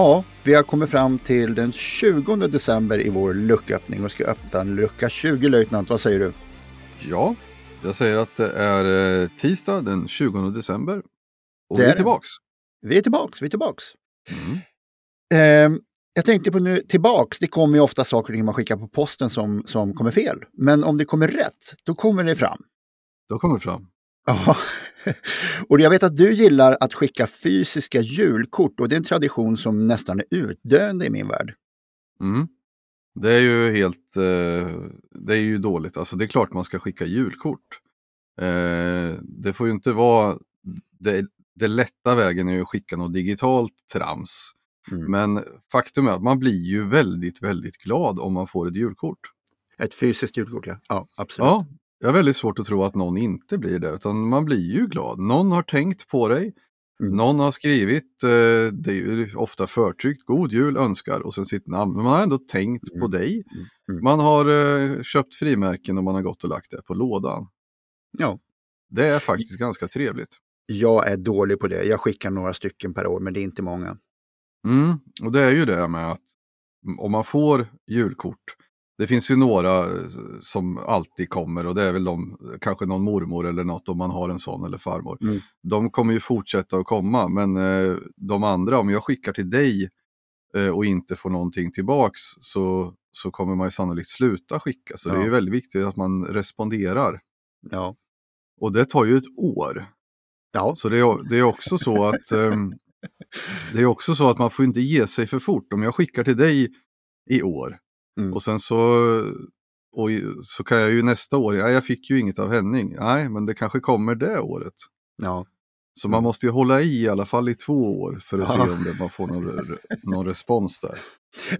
Ja, vi har kommit fram till den 20 december i vår lucköppning och ska öppna lucka 20 löjtnant. Vad säger du? Ja, jag säger att det är eh, tisdag den 20 december. Och Det vi är tillbaks. Vi är tillbaks, vi är tillbaks. Mm. Ehm, jag tänkte på nu, tillbaks, det kommer ju ofta saker man skickar på posten som, som kommer fel. Men om det kommer rätt, då kommer det fram. Då kommer det fram. Ja. och jag vet att du gillar att skicka fysiska julkort och det är en tradition som nästan är utdöende i min värld. Mm. Det är ju helt, eh, det är ju dåligt. Alltså det är klart man ska skicka julkort. Eh, det får ju inte vara, det, det lätta vägen är ju att skicka något digitalt trams. Mm. Men faktum är att man blir ju väldigt, väldigt glad om man får ett julkort. Ett fysiskt julkort, ja. Ja, absolut. Ja, jag har väldigt svårt att tro att någon inte blir det, utan man blir ju glad. Någon har tänkt på dig, Mm. någon har skrivit, eh, det är ju ofta förtryckt, god jul önskar och sen sitt namn. Men man har ändå tänkt på Mm. dig. Mm. Mm. Man har eh, köpt frimärken och man har gått och lagt det på lådan. Ja. Det är faktiskt ganska trevligt. Jag är dålig på det. Jag skickar några stycken per år, men det är inte många. Mm. Och det är ju det med att om man får julkort, det finns ju några eh, som alltid kommer och det är väl de, kanske någon mormor eller något om man har en sån eller farmor. Mm. De kommer ju fortsätta att komma men eh, de andra, om jag skickar till dig eh, och inte får någonting tillbaks så, så kommer man ju sannolikt sluta skicka. Så det är Ja. väldigt viktigt att man responderar. Ja. Och det tar ju ett år. Ja. Så det är, det är också så att ehm, det är också så att man får inte ge sig för fort. Om jag skickar till dig i år Mm. och sen så, och så kan jag ju nästa år, ja, jag fick ju inget av Henning. Nej, men det kanske kommer det året. ja. Så man måste ju hålla i i alla fall i två år för att Ja. se om det, man får någon, någon respons där.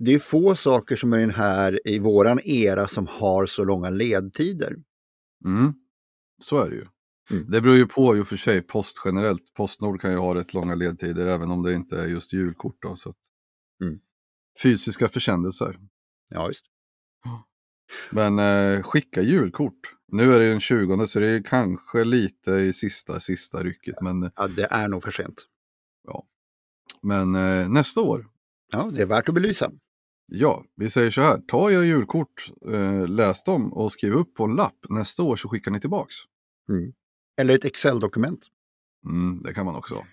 Det är få saker som är den här i våran era som har så långa ledtider. Mm. Så är det ju. Mm. Det beror ju på i och för sig post generellt. Postnord kan ju ha rätt långa ledtider även om det inte är just julkort. Då, så. Mm. Fysiska försändelser. Ja, just. Men eh, skicka julkort. Nu är det ju den 20 så det är kanske lite i sista, sista rycket. Men, Ja, det är nog för sent. men eh, nästa år, Ja, det är värt att belysa. ja, vi säger så här. Ta era julkort, eh, läs dem och skriv upp på en lapp. Nästa år så skickar ni tillbaks. Eller ett Excel-dokument. Mm, det kan man också.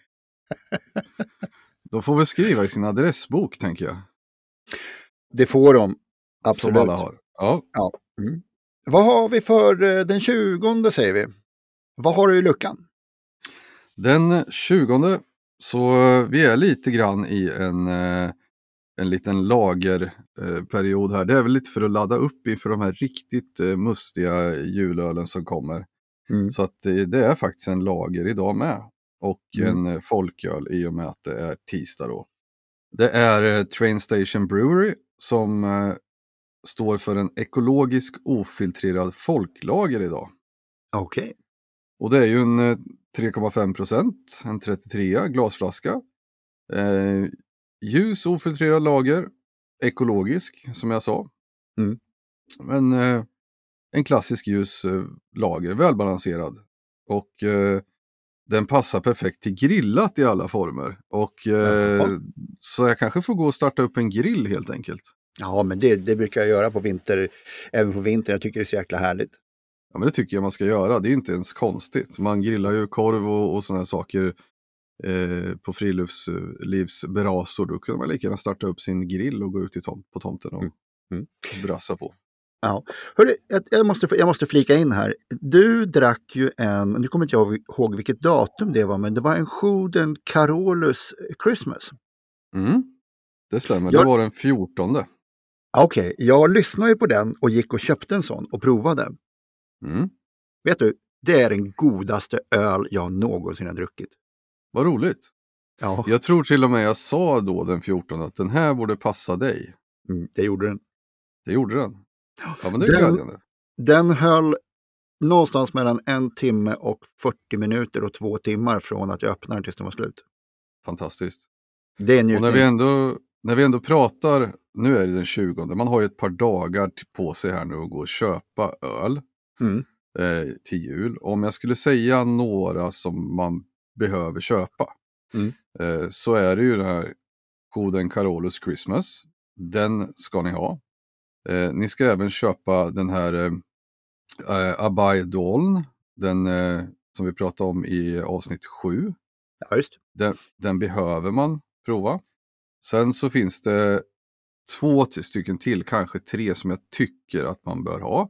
De får väl skriva i sin adressbok, tänker jag. Det får de. Absolut. Som alla har. Ja, Mm. Vad har vi för eh, den 20 säger vi? Vad har du i luckan? Den 20 så eh, vi är lite grann i en, eh, en liten lagerperiod här. Det är väl lite för att ladda upp inför de här riktigt mustiga julölen som kommer. Mm. Så att det, är faktiskt en lager idag med. Och Mm. en folköl i och med att det är tisdag då. Det är Train Station Brewery som står för en ekologisk ofiltrerad folklager idag. Okej. Och det är ju en eh, 3,5 procent, en 33 glasflaska. Eh, ljus ofiltrerad lager, ekologisk som jag sa. Mm. Men eh, en klassisk ljus eh, lager, välbalanserad. Och eh, den passar perfekt till grillat i alla former. Och eh, så jag kanske får gå och starta upp en grill helt enkelt. Ja, men det, det brukar jag göra på vinter, även på vintern. Jag tycker det är så jäkla härligt. Ja, men det tycker jag man ska göra. Det är inte ens konstigt. Man grillar ju korv och, och sådana saker eh, på friluftslivsbrasor. Då kunde man lika gärna starta upp sin grill och gå ut i tom på tomten och Mm. Mm. brassa på. Hörru, jag, måste, jag måste flika in här. Du drack ju en, nu kommer inte jag ihåg vilket datum det var, men det var en Schuden Carolus Christmas. Mm. Det stämmer, Jag- det var den 14. Okej, jag lyssnade ju på den och gick och köpte en sån och provade. Mm. Vet du, det är den godaste öl jag någonsin har druckit. Vad roligt. Ja, Jag tror till och med jag sa då den 14 att den här borde passa dig. mm, det gjorde den. Det gjorde den. Ja men det är Den- glädjande. Den höll någonstans mellan en timme och 40 minuter och två timmar från att jag öppnade den tills den var slut. Fantastiskt. Det är en Och när vi, njutning. ändå, när vi ändå pratar, nu är det den 20, man har ju ett par dagar på sig här nu att gå och köpa öl Mm. eh, till jul. Om jag skulle säga några som man behöver köpa Mm. eh, så är det ju den här koden Carolus Christmas. Den ska ni ha. Eh, ni ska även köpa den här eh, eh, Abai Doln, den eh, som vi pratade om i avsnitt 7 Ja, just. den, den behöver man prova. Sen så finns det två ty- stycken till, kanske tre som jag tycker att man bör ha.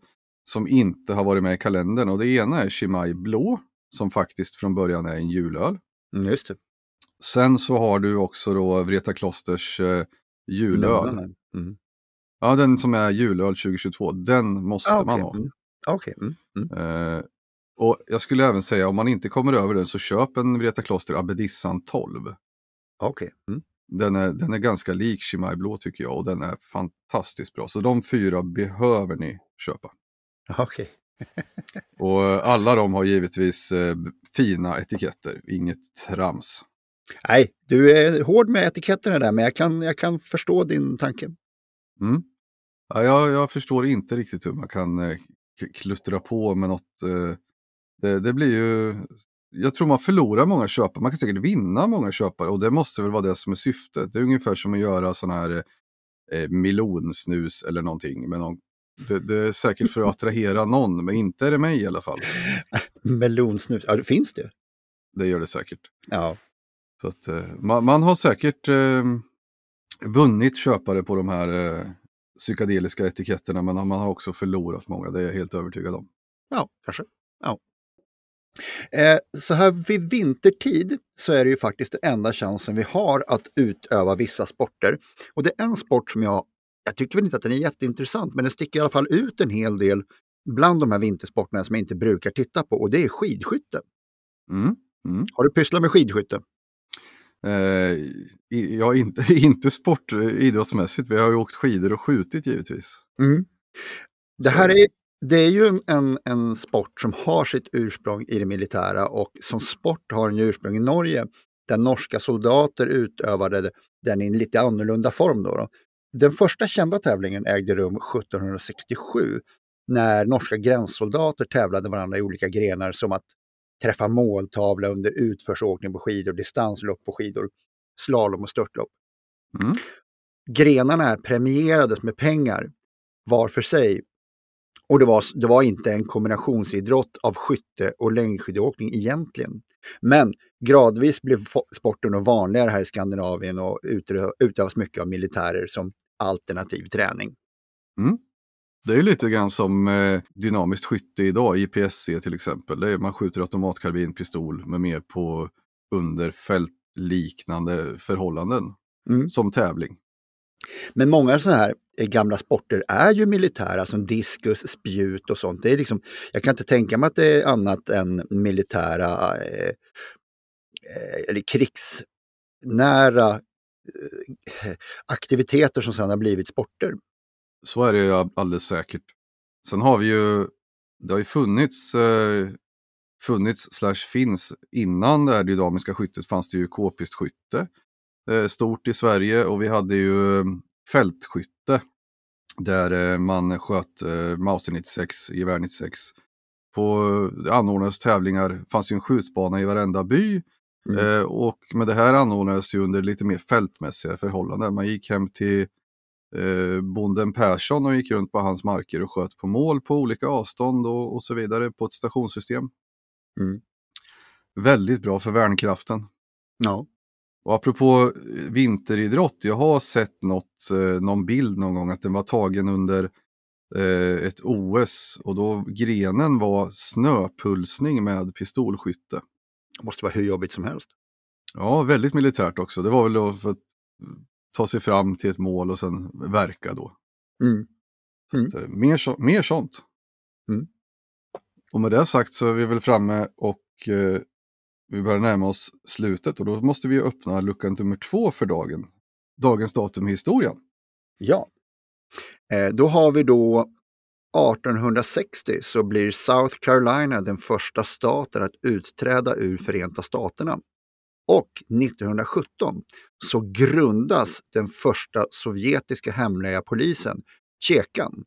Som inte har varit med i kalendern och det ena är Chimay Blå som faktiskt från början är en julöl. Mm, just det. Sen så har du också då Vreta Klosters eh, julöl. Mm. Ja, den som är julöl 2022, den måste Ah, man okej. ha. Mm. Okej. Mm. Mm. Eh, och jag skulle även säga om man inte kommer över den så köp en Vreta Kloster Abedissan 12. Okej. Mm. Den är, den är ganska lik Chimay Blå tycker jag och den är fantastiskt bra. Så de fyra behöver ni köpa. Okej. Och eh, alla de har givetvis eh, fina etiketter, inget trams. Nej, du är hård med etiketterna där, men jag kan, jag kan förstå din tanke. Mm. Ja, jag, jag förstår inte riktigt hur man kan eh, kluttra på med något. Eh, det, det blir ju, jag tror man förlorar många köpare, man kan säkert vinna många köpare och det måste väl vara det som är syftet. Det är ungefär som att göra sån här eh, milonsnus eller någonting. Med någon, det, det är säkert för att attrahera någon, men inte är det mig i alla fall. Melonsnus, ja det finns det. Det gör det säkert. Ja. Så att, eh, man, man har säkert eh, vunnit köpare på de här eh, psykedeliska etiketterna men man har också förlorat många, det är jag helt övertygad om. Ja, kanske. Ja. Eh, så här vid vintertid så är det ju faktiskt den enda chansen vi har att utöva vissa sporter. Och det är en sport som jag, jag tycker väl inte att den är jätteintressant, men den sticker i alla fall ut en hel del bland de här vintersporterna som jag inte brukar titta på och det är skidskytte. Mm. Har du pysslat med skidskytte? Eh, ja, inte, inte sport eh, idrottsmässigt, vi har ju åkt skidor och skjutit givetvis. Det Så här är det. är, ju en, en, en sport som har sitt ursprung i det militära och som sport har den ursprung i Norge där norska soldater utövade den i en lite annorlunda form. Då, då. Den första kända tävlingen ägde rum 1767 när norska gränssoldater tävlade varandra i olika grenar som att träffa måltavla under utförsåkning på skidor, distanslopp på skidor, slalom och störtlopp. Mm. Grenarna premierades med pengar var för sig och det var, det var inte en kombinationsidrott av skytte och längdskidåkning egentligen. Men gradvis blev sporten vanligare här i Skandinavien och utö- utövas mycket av militärer som alternativ träning. Det är lite grann som eh, dynamiskt skytte idag, IPSC till exempel. Det är, man skjuter automatkarbin, pistol med mer på under fältliknande förhållanden Mm. som tävling. Men många sådana här eh, gamla sporter är ju militära som diskus, spjut och sånt. Det är liksom, jag kan inte tänka mig att det är annat än militära eh, eh eller krigsnära eh, aktiviteter som sedan har blivit sporter. Så är det ju alldeles säkert. Sen har vi ju, det har ju funnits, eh, funnits slash finns, innan det här dynamiska skyttet fanns det ju k-pistskytte eh, stort i Sverige och vi hade ju eh, fältskytte där eh, man sköt eh, Mauser 96, gevär 96. På, det anordnades tävlingar, fanns ju en skjutbana i varenda by Mm. eh, och med det här anordnades ju under lite mer fältmässiga förhållanden. Man gick hem till eh, bonden Persson och gick runt på hans marker och sköt på mål på olika avstånd och, och så vidare på ett stationssystem. Mm. Väldigt bra för värnkraften. Ja. Och apropå eh, vinteridrott, jag har sett något, eh, någon bild någon gång att den var tagen under eh, ett OS och då grenen var snöpulsning med pistolskytte. Det måste vara hur jobbigt som helst. Ja, väldigt militärt också. Det var väl då för att ta sig fram till ett mål och sen verka då. Mm. Så, mer, så, mer sånt. Och med det sagt så är vi väl framme och eh, vi börjar närma oss slutet och då måste vi öppna lucka nummer två för dagen. Dagens datum i historien. Ja. Eh, då har vi då 1860 så blir South Carolina den första staten att utträda ur Förenta Staterna. Och 1917 så grundas den första sovjetiska hemliga polisen, Tjekan.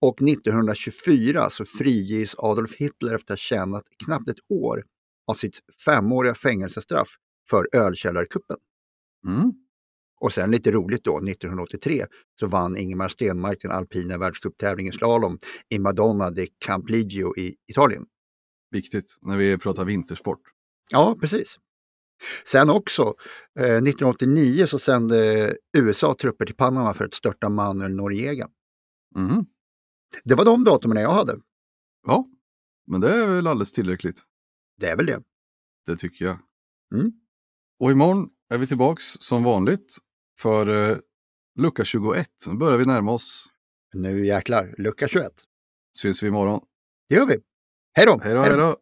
Och 1924 så friges Adolf Hitler efter att ha tjänat knappt ett år av sitt femåriga fängelsestraff för ölkällarkuppen. Mm. Och sen lite roligt då, 1983 så vann Ingemar Stenmark den alpina världscuptävlingen slalom i Madonna de Campiglio i Italien. Viktigt när vi pratar vintersport. Ja, precis. Sen också, eh, 1989 så sände USA trupper till Panama för att störta Manuel Noriega. Mm. Det var de datumen jag hade. Ja, men det är väl alldeles tillräckligt. Det är väl det. Det tycker jag. Mm. Och imorgon är vi tillbaks som vanligt för eh, lucka 21. Nu börjar vi närma oss. Nu jäklar, lucka 21. Syns vi imorgon. Det gör vi. Hej då! Hej då, hej då!